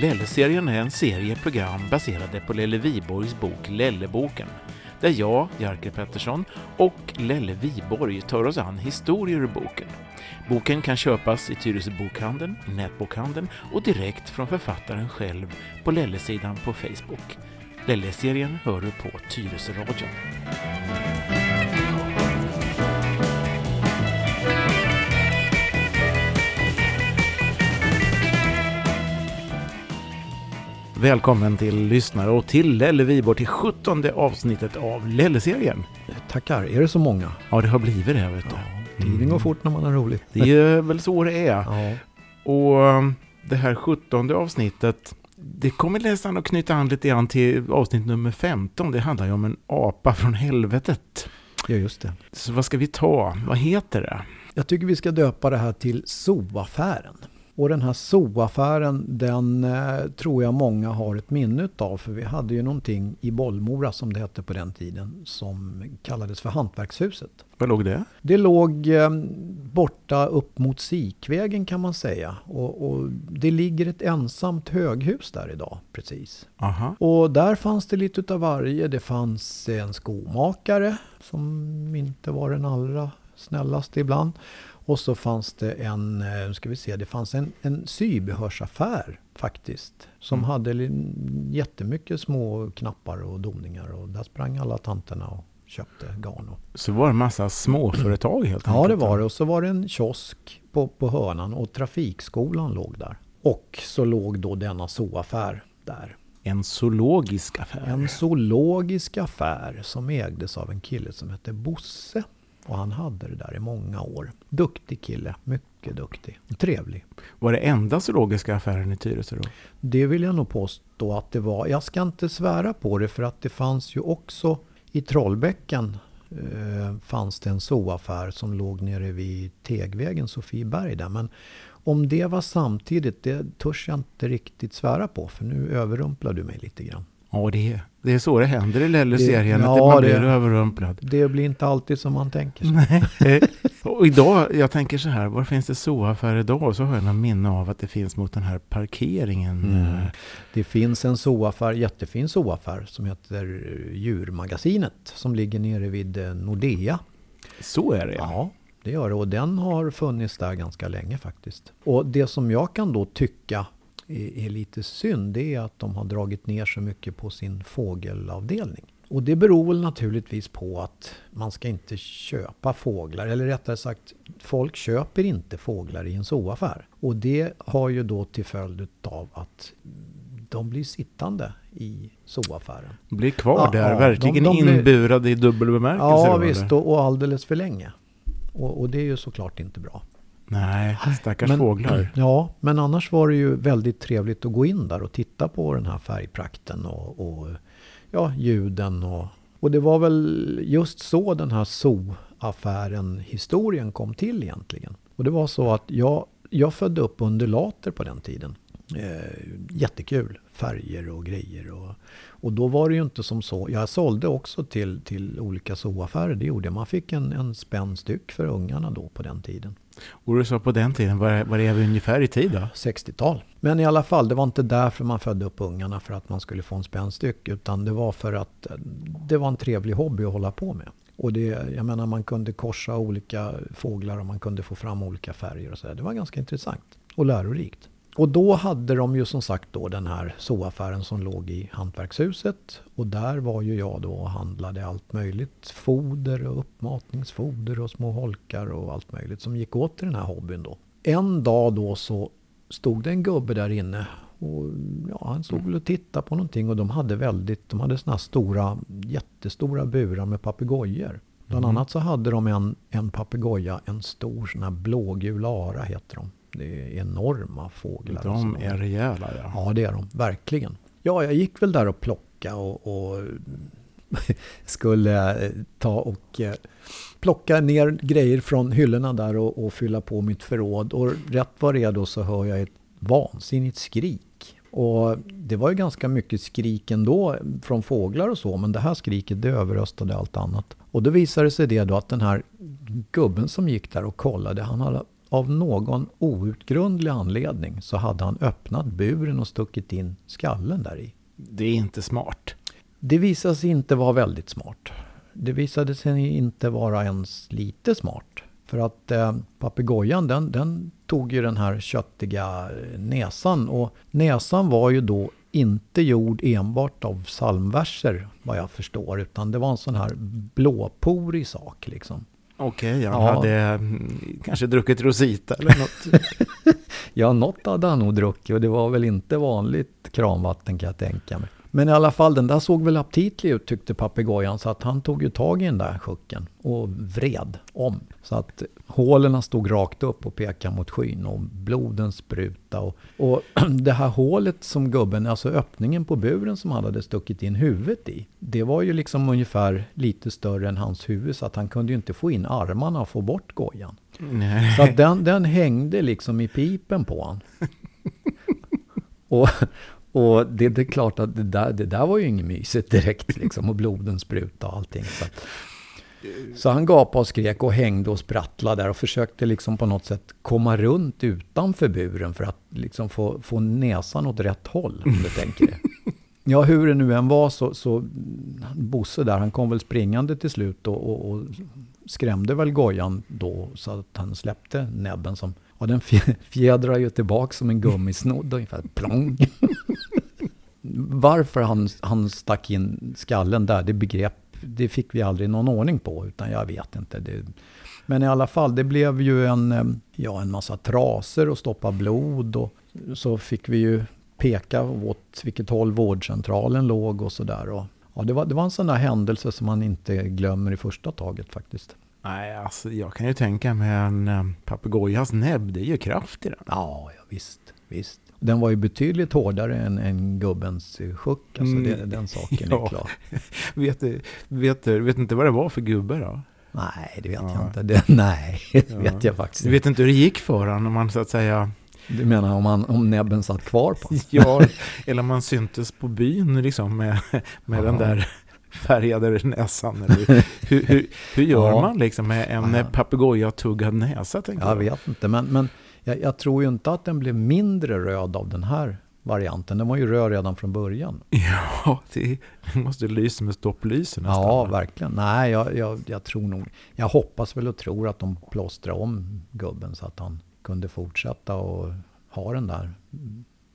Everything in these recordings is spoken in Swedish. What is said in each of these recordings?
Lelle-serien är en serie program baserade på Lelle Viborgs bok Lelleboken, där jag, Jerker Pettersson, och Lelle Viborg tar oss an historier ur boken. Boken kan köpas i Tyresö bokhandeln, i nätbokhandeln och direkt från författaren själv på Lelle-sidan på Facebook. Lelle-serien hör du på Tyresö-radion. Välkommen till lyssnare och till Lelle Viborg till 17 avsnittet av Lelle-serien. Tackar. Är det så många? Ja, det har blivit det, vet du. Ja, tiden går fort när man har roligt. Det är väl så det är. Ja. Och um, det här 17 avsnittet, det kommer nästan att knyta an lite grann till avsnitt nummer 15. Det handlar ju om en apa från helvetet. ja, just det. Så vad ska vi ta? Vad heter det? Jag tycker vi ska döpa det här till zooaffären. Och den här zooaffären, den eh, tror jag många har ett minne av. För vi hade ju någonting i Bollmora som det hette på den tiden som kallades för Hantverkshuset. Var låg det? Det låg eh, borta upp mot Sikvägen kan man säga. Och, och det ligger ett ensamt höghus där idag precis. Aha. Och där fanns det lite utav varje. Det fanns en skomakare som inte var den allra snällaste ibland. Och så fanns det en, eh, ska vi se, det fanns en, en sybehörsaffär faktiskt. Som Mm. hade jättemycket små knappar och doningar. Och där sprang alla tanterna och köpte garn. Och, Så var det en massa småföretag helt ja, det enkelt. var det. Och så var det en kiosk på, på hörnan och trafikskolan låg där. Och så låg då denna zooaffär där. En zoologisk affär. En zoologisk affär som ägdes av en kille som hette Bosse. Och han hade det där i många år. Duktig kille, mycket duktig. Trevlig. Var det enda zoologiska affären i Tyresö då? Det vill jag nog påstå att det var. Jag ska inte svära på det för att det fanns ju också i Trollbäcken eh, fanns det en zooaffär som låg nere vid Tegvägen, Sofieberg där. Men om det var samtidigt, det törs jag inte riktigt svära på. För nu överrumplar du mig lite grann. Ja, det det är så det händer i Lelle-serien. Det- att ja, man blir det- överrumplad. Det blir inte alltid som man tänker sig. Nej. Och idag, jag tänker så här, var finns det zooaffär idag? Och så har jag någon minne av att det finns mot den här parkeringen. Mm. eh, Det finns en zooaffär, jättefin zooaffär som heter eh, Djurmagasinet. Som ligger nere vid eh, Nordea. Så är det ja. Ja, det gör det. Och den har funnits där ganska länge faktiskt. Och det som jag kan då tycka är, lite synd, det är att de har dragit ner så mycket på sin fågelavdelning. Och det beror väl naturligtvis på att man ska inte köpa fåglar. Eller rättare sagt, folk köper inte fåglar i en zooaffär. Och det har ju då till följd av att de blir sittande i zooaffären. Blir kvar Ja, där, ja, verkligen de- de blir- inburade i dubbel bemärkelse. Ja visst, och, och alldeles för länge. Och, och det är ju såklart inte bra. Nej, stackars Men- fåglar. Ja, men annars var det ju väldigt trevligt att gå in där och titta på den här färgprakten och, och ja, ljuden. Och, och det var väl just så den här zooaffären historien kom till egentligen. Och det var så att jag, jag födde upp undulater på den tiden. Eh, jättekul, färger och grejer. Och, och då var det ju inte som så. Jag sålde också till, till olika zooaffärer, det gjorde jag. Man fick en, en spänn styck för ungarna då på den tiden. Och du sa på den tiden, var, är vi ungefär i tid då? 60-tal. Men i alla fall, det var inte därför man födde upp ungarna för att man skulle få en spännstyck. Utan det var för att eh, det var en trevlig hobby att hålla på med. Och det, jag menar man kunde korsa olika fåglar och man kunde få fram olika färger och så där. Det var ganska intressant och lärorikt. Och då hade de ju som sagt då den här zooaffären som låg i Hantverkshuset. Och där var ju jag då och handlade allt möjligt. Foder och uppmatningsfoder och små holkar och allt möjligt som gick åt till den här hobbyn då. En dag då så stod det en gubbe där inne. Och ja, han stod och tittade på någonting och de hade väldigt, de hade såna här stora, jättestora burar med papegojor. Bland Mhm. annat så hade de en, en papegoja, en stor sån här blågul ara heter de. Det är enorma fåglar. De är rejäla ja. Ja, det är de. Verkligen. Ja, jag gick väl där och plocka och, och skulle eh, ta och eh, plocka ner grejer från hyllorna där och, och fylla på mitt förråd. Och rätt vad det är då så hör jag ett vansinnigt skrik. Och det var ju ganska mycket skrik ändå från fåglar och så, men det här skriket det överröstade allt annat. Och då visade sig det då att den här gubben som gick där och kollade, han hade av någon outgrundlig anledning så hade han öppnat buren och stuckit in skallen där i. Det är inte smart. Det visade sig inte vara väldigt smart. Det visade sig inte vara ens lite smart. För att eh, papegojan den, den tog ju den här köttiga näsan och näsan var ju då inte gjord enbart av psalmverser vad jag förstår utan det var en sån här blåporig sak liksom. Okej, okay, han ja. hade mm, kanske druckit Rosita eller något. ja, något hade han nog druckit och det var väl inte vanligt kranvatten kan jag tänka mig. Men i alla fall, den där såg väl aptitlig ut tyckte papegojan så att han tog ju tag i den där sjucken och vred om. Så att hålen stod rakt upp och pekade mot skyn och bloden spruta och, och det här hålet som gubben, alltså öppningen på buren som han hade stuckit in huvudet i. Det var ju liksom ungefär lite större än hans huvud så att han kunde ju inte få in armarna och få bort gojan. Nej. Så att den, den hängde liksom i pipen på honom. Och, och det, det, är klart att det där, det där var ju inget mysigt direkt liksom. Och bloden sprutade och allting. Så, att, så han gapade och skrek och hängde och sprattlade där och försökte liksom på något sätt komma runt utanför buren för att liksom få, få näsan åt rätt håll. Om du tänker det. Ja, hur det nu än var så, så Bosse där, han kom väl springande till slut och, och, och skrämde väl gojan då så att han släppte näbben som och den fjädrar ju tillbaka som en gummisnodd ungefär. Plong! Varför han, han stack in skallen där, det begrepp, det fick vi aldrig någon ordning på. Utan jag vet inte. Det, men i alla fall, det blev ju en, eh, ja, en massa traser och stoppa blod. Och så fick vi ju peka åt vilket håll vårdcentralen låg och sådär. Ja, det, var, det var en sån där händelse som man inte glömmer i första taget faktiskt. Nej, alltså jag kan ju tänka mig en eh, papegojas näbb, det är ju kraft i den. Ja, ja visst, visst. Den var ju betydligt hårdare än, än gubbens sjuck, alltså mm. det, den saken ja. är klar. vet, du, vet, du, vet inte vad det var för gubbe då? Nej, det vet ja. jag inte. Det, nej, det ja. vet jag faktiskt inte. Du vet inte hur det gick för honom om man så att säga... Du menar om, man, om näbben satt kvar på Ja, eller om man syntes på byn liksom med, med den där färgade näsan? Eller hur, hur, hur gör man liksom med en ja. papegoja-tuggad näsa? Jag, jag vet inte, men, men jag, jag, tror ju inte att den blev mindre röd av den här varianten. Den var ju röd redan från början. Ja, det måste lysa med stopplysen nästan. Ja, verkligen. Nej, jag, jag, jag, tror nog... Jag hoppas väl och tror att de plåstrar om gubben så att han kunde fortsätta och ha den där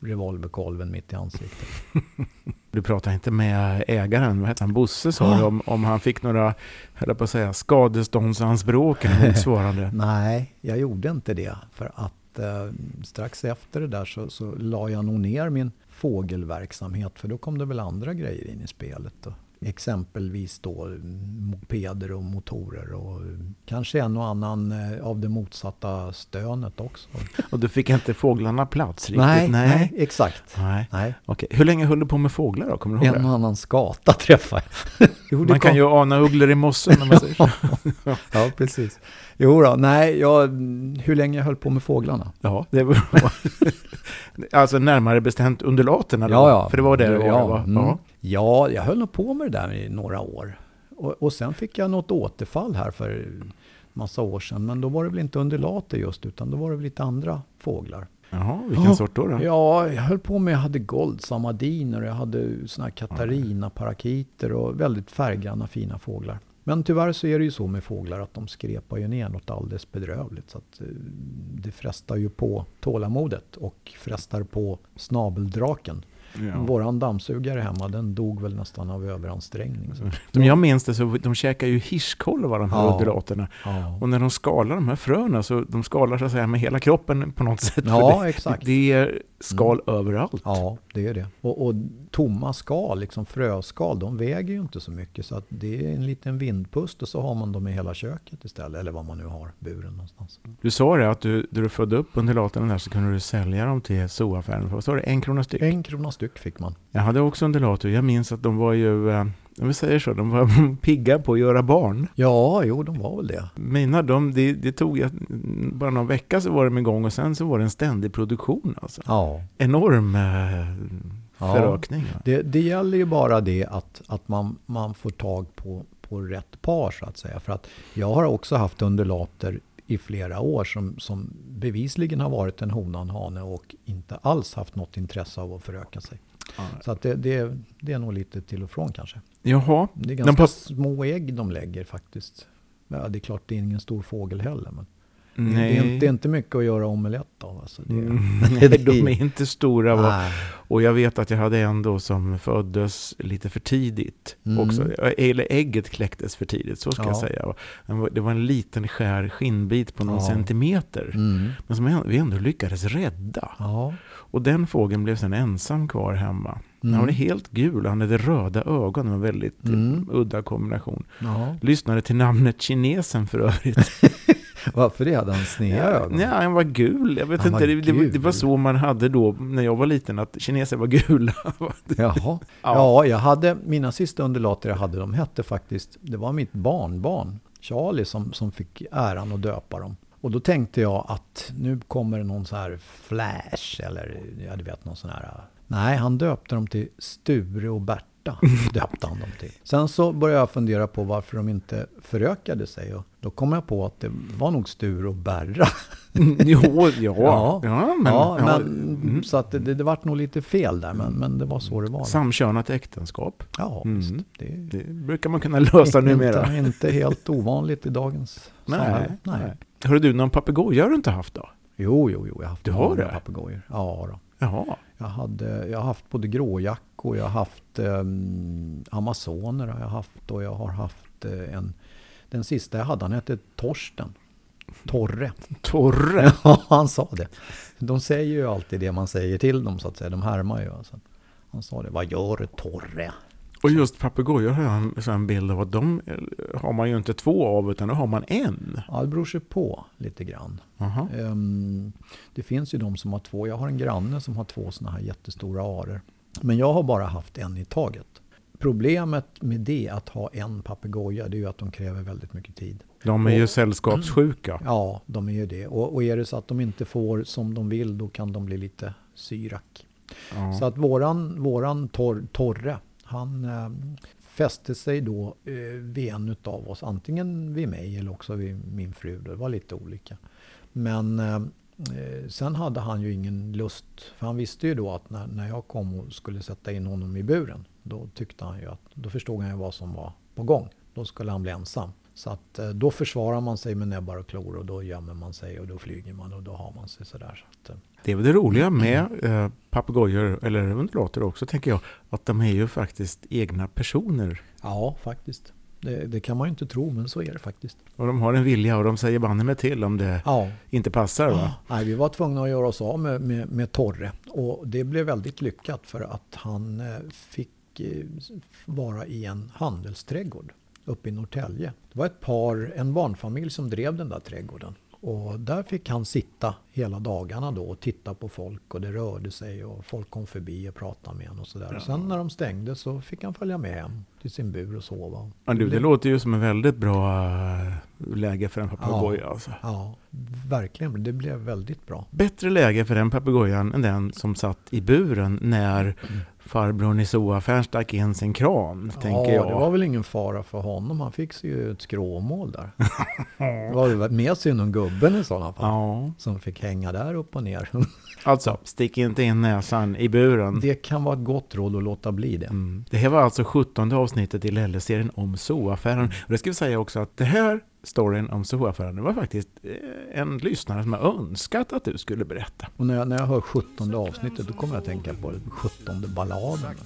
revolverkolven mitt i ansiktet. Du pratar inte med ägaren, vad heter han, Bosse sa du, om, om han fick några, höll på att säga, skadeståndsanspråk eller motsvarande? Nej, jag gjorde inte det. För att eh, strax efter det där så, så la jag nog ner min fågelverksamhet. För då kom det väl andra grejer in i spelet. Då. Exempelvis då mopeder och motorer och kanske en och annan eh, av det motsatta stönet också. Och du fick inte fåglarna plats riktigt? Nej, nej. nej exakt. Nej. Nej. Okay. Hur länge höll du på med fåglar då? Kommer du ihåg en och annan skata träffade jag. man kan ju ana ugglor i mossen när man säger så. ja, precis. Jo då, nej, jag, hur länge jag höll på med fåglarna? Ja, det var Alltså närmare bestämt undulaterna då? Ja, ja. För det var det det var? Ja, mm. Ja, jag höll nog på med det där i några år. Och, och sen fick jag något återfall här för massa år sedan. Men då var det väl inte undulater just, utan då var det väl lite andra fåglar. Jaha, vilken ja, sort då, då? Ja, jag höll på med, jag hade goldsamadiner, jag hade såna här katarina, parakiter och väldigt färggranna fina fåglar. Men tyvärr så är det ju så med fåglar att de skrepar ju ner något alldeles bedrövligt. Så att eh, det frestar ju på tålamodet och frestar på snabeldraken. Ja. Våran dammsugare hemma, den dog väl nästan av överansträngning. Så. Jag minns det så de käkar ju hirschkolvar de här ja. undulaterna. Ja. Och när de skalar de här fröna så de skalar så att säga med hela kroppen på något sätt. Ja, det, exakt. Det är skal mm. överallt. Ja, det är det. Och, och, tomma skal, liksom fröskal, de väger ju inte så mycket. Så att det är en liten vindpust och så har man dem i hela köket istället. Eller var man nu har buren någonstans. Du sa det att du, när du födde upp undulaterna där så kunde du sälja dem till zooaffären. Vad sa du? En krona styck? En krona styck fick man. Jag hade också undulater. Jag minns att de var ju eh, om vi säger så, de var pigga på att göra barn. Ja, jo, de var väl det. Mina, de, det, det tog bara någon vecka så var de igång och sen så var det en ständig produktion. Alltså. Ja. Enorm eh, förökning. Ja. Det, det gäller ju bara det att, att man, man får tag på, på rätt par så att säga. För att jag har också haft undulater i flera år som, som bevisligen har varit en hona och en hane och inte alls haft något intresse av att föröka sig. Ja. Så att det, det, det är nog lite till och från kanske. Jaha. Det är ganska små ägg de lägger faktiskt. Ja, det är klart det är ingen stor fågel heller. Men Nej. det, är inte, det är inte mycket att göra omelett av. Alltså det, Mm, Nej, de är inte stora. va? Och jag vet att jag hade en då som föddes lite för tidigt. Mm. Också. Eller ägget kläcktes för tidigt, så ska Ja. jag säga. Det var en liten skär skinnbit på någon Ja. centimeter. Mm. Men som vi ändå lyckades rädda. Ja. Och den fågeln blev sen ensam kvar hemma. Mm. Han var helt gul, han hade röda ögon. Det var en väldigt eh, Mm. udda kombination. Ja. Lyssnade till namnet kinesen för övrigt. Varför det? Hade han sneda ögon? Nej, han var gul. Jag vet Han inte, var det, det, var- det var så man hade då när jag var liten, att kineser var gula. Jaha. Ja. Ja. jag hade, mina sista undulater jag hade, de hette faktiskt, det var mitt barnbarn, Charlie, som, som fick äran att döpa dem. Och då tänkte jag att nu kommer det någon så här flash, eller jag du vet någon sån här... Nej, han döpte dem till Sture och Berta. Döpte han dem till. Sen så började jag fundera på varför de inte förökade sig. Och då kom jag på att det var nog Sture och Berra. jo, ja. Ja. ja, men, ja, ja, men, mm. Så att det, det, det vart nog lite fel där, men, men det var så det var. Samkönat äktenskap. Ja, Mm. visst. Det, Det brukar man kunna lösa numera. Inte, inte helt ovanligt i dagens samhälle. Nej, nej. Hörru du, någon papegoja har du inte haft då? Jo, jo, jo. Jag har haft Du har det? papegojor. Ja, då. Jaha. Jag, hade, jag har haft både gråjackor, jag har haft um, amazoner har jag haft och jag har haft eh, en... Den sista jag hade, han hette Torsten. Torre. Torre. Ja, han sa det. De säger ju alltid det man säger till dem så att säga. De härmar ju. Alltså. Han sa det. Vad gör du Torre? Och just papegojor har jag en, så en bild av att de eh, har man ju inte två av, utan då har man en. Ja, det beror sig på lite grann. Ehm, det finns ju de som har två. Jag har en granne som har två sådana här jättestora aror. Men jag har bara haft en i taget. Problemet med det, att ha en papegoja, det är ju att de kräver väldigt mycket tid. De är ju Och- sällskapssjuka. Ja, de är ju det. Och, och är det så att de inte får som de vill, då kan de bli lite syrak. Ja. Så att våran, våran tor, Torre, han eh, fäste sig då eh, vid en av oss. Antingen vid mig eller också vid min fru. Det var lite olika. Men eh, eh, sen hade han ju ingen lust. För han visste ju då att när, när jag kom och skulle sätta in honom i buren. Då tyckte han ju att, då förstod han ju vad som var på gång. Då skulle han bli ensam. Så att eh, då försvarar man sig med näbbar och klor och då gömmer man sig och då flyger man och då har man sig sådär. Så att, eh, Det är väl det roliga med eh, papegojor, eller undulater också, tänker jag, att de är ju faktiskt egna personer. Ja, faktiskt. Det, det kan man ju inte tro, men så är det faktiskt. Och de har en vilja och de säger banne mig till om det Ja. inte passar. Va? Nej, vi var tvungna att göra oss av med, med, med Torre. Och det blev väldigt lyckat för att han eh, fick vara i en handelsträdgård uppe i Norrtälje. Det var ett par, en barnfamilj som drev den där trädgården. Och där fick han sitta hela dagarna då och titta på folk och det rörde sig och folk kom förbi och pratade med honom och sådär. Och sen när de stängde så fick han följa med hem till sin bur och sova. Ja, du, det blev- låter ju som en väldigt bra eh, läge för en papegoja. Alltså. Ja, verkligen. Det blev väldigt bra. Bättre läge för den papegojan än den som satt i buren när farbrorn i zooaffären stack in sin kran, tänker ja, jag. det var väl ingen fara för honom. Han fick sig ju ett skråmål där. det var väl mer synd om gubben i sådana fall. Ja, Som fick hänga där upp och ner. alltså stick inte in näsan i buren. det kan vara ett gott råd att låta bli det. Mm. Det här var alltså 17 avsnittet i Lelle-serien om zooaffären. Och det ska vi säga också att det här storyn om zooaffären, det var faktiskt eh, en lyssnare som har önskat att du skulle berätta. Och när jag, när jag hör 17 avsnittet då kommer jag att tänka på den 17 balladen.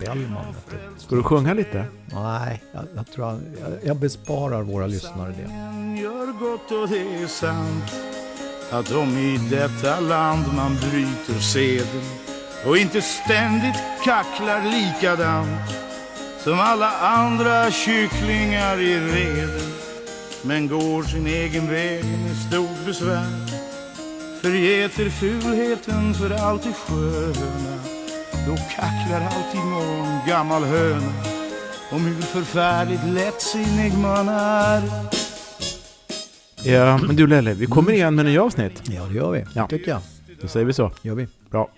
Bellman. Ska du sjunga lite? Nej, jag, jag tror jag, jag, jag besparar våra lyssnare det. gör gott och det är sant att om i detta land man bryter seden och inte ständigt kacklar likadant som alla andra kycklingar i reden men går sin egen väg med stort besvär förgeter fulheten för allt det sköna då kacklar alltid någon gammal höna om hur förfärligt lättsinnig man är Ja, men du Lelle, vi kommer igen med nya avsnitt. Ja, det gör vi. Ja. tycker jag. Då säger vi så. gör vi. Bra.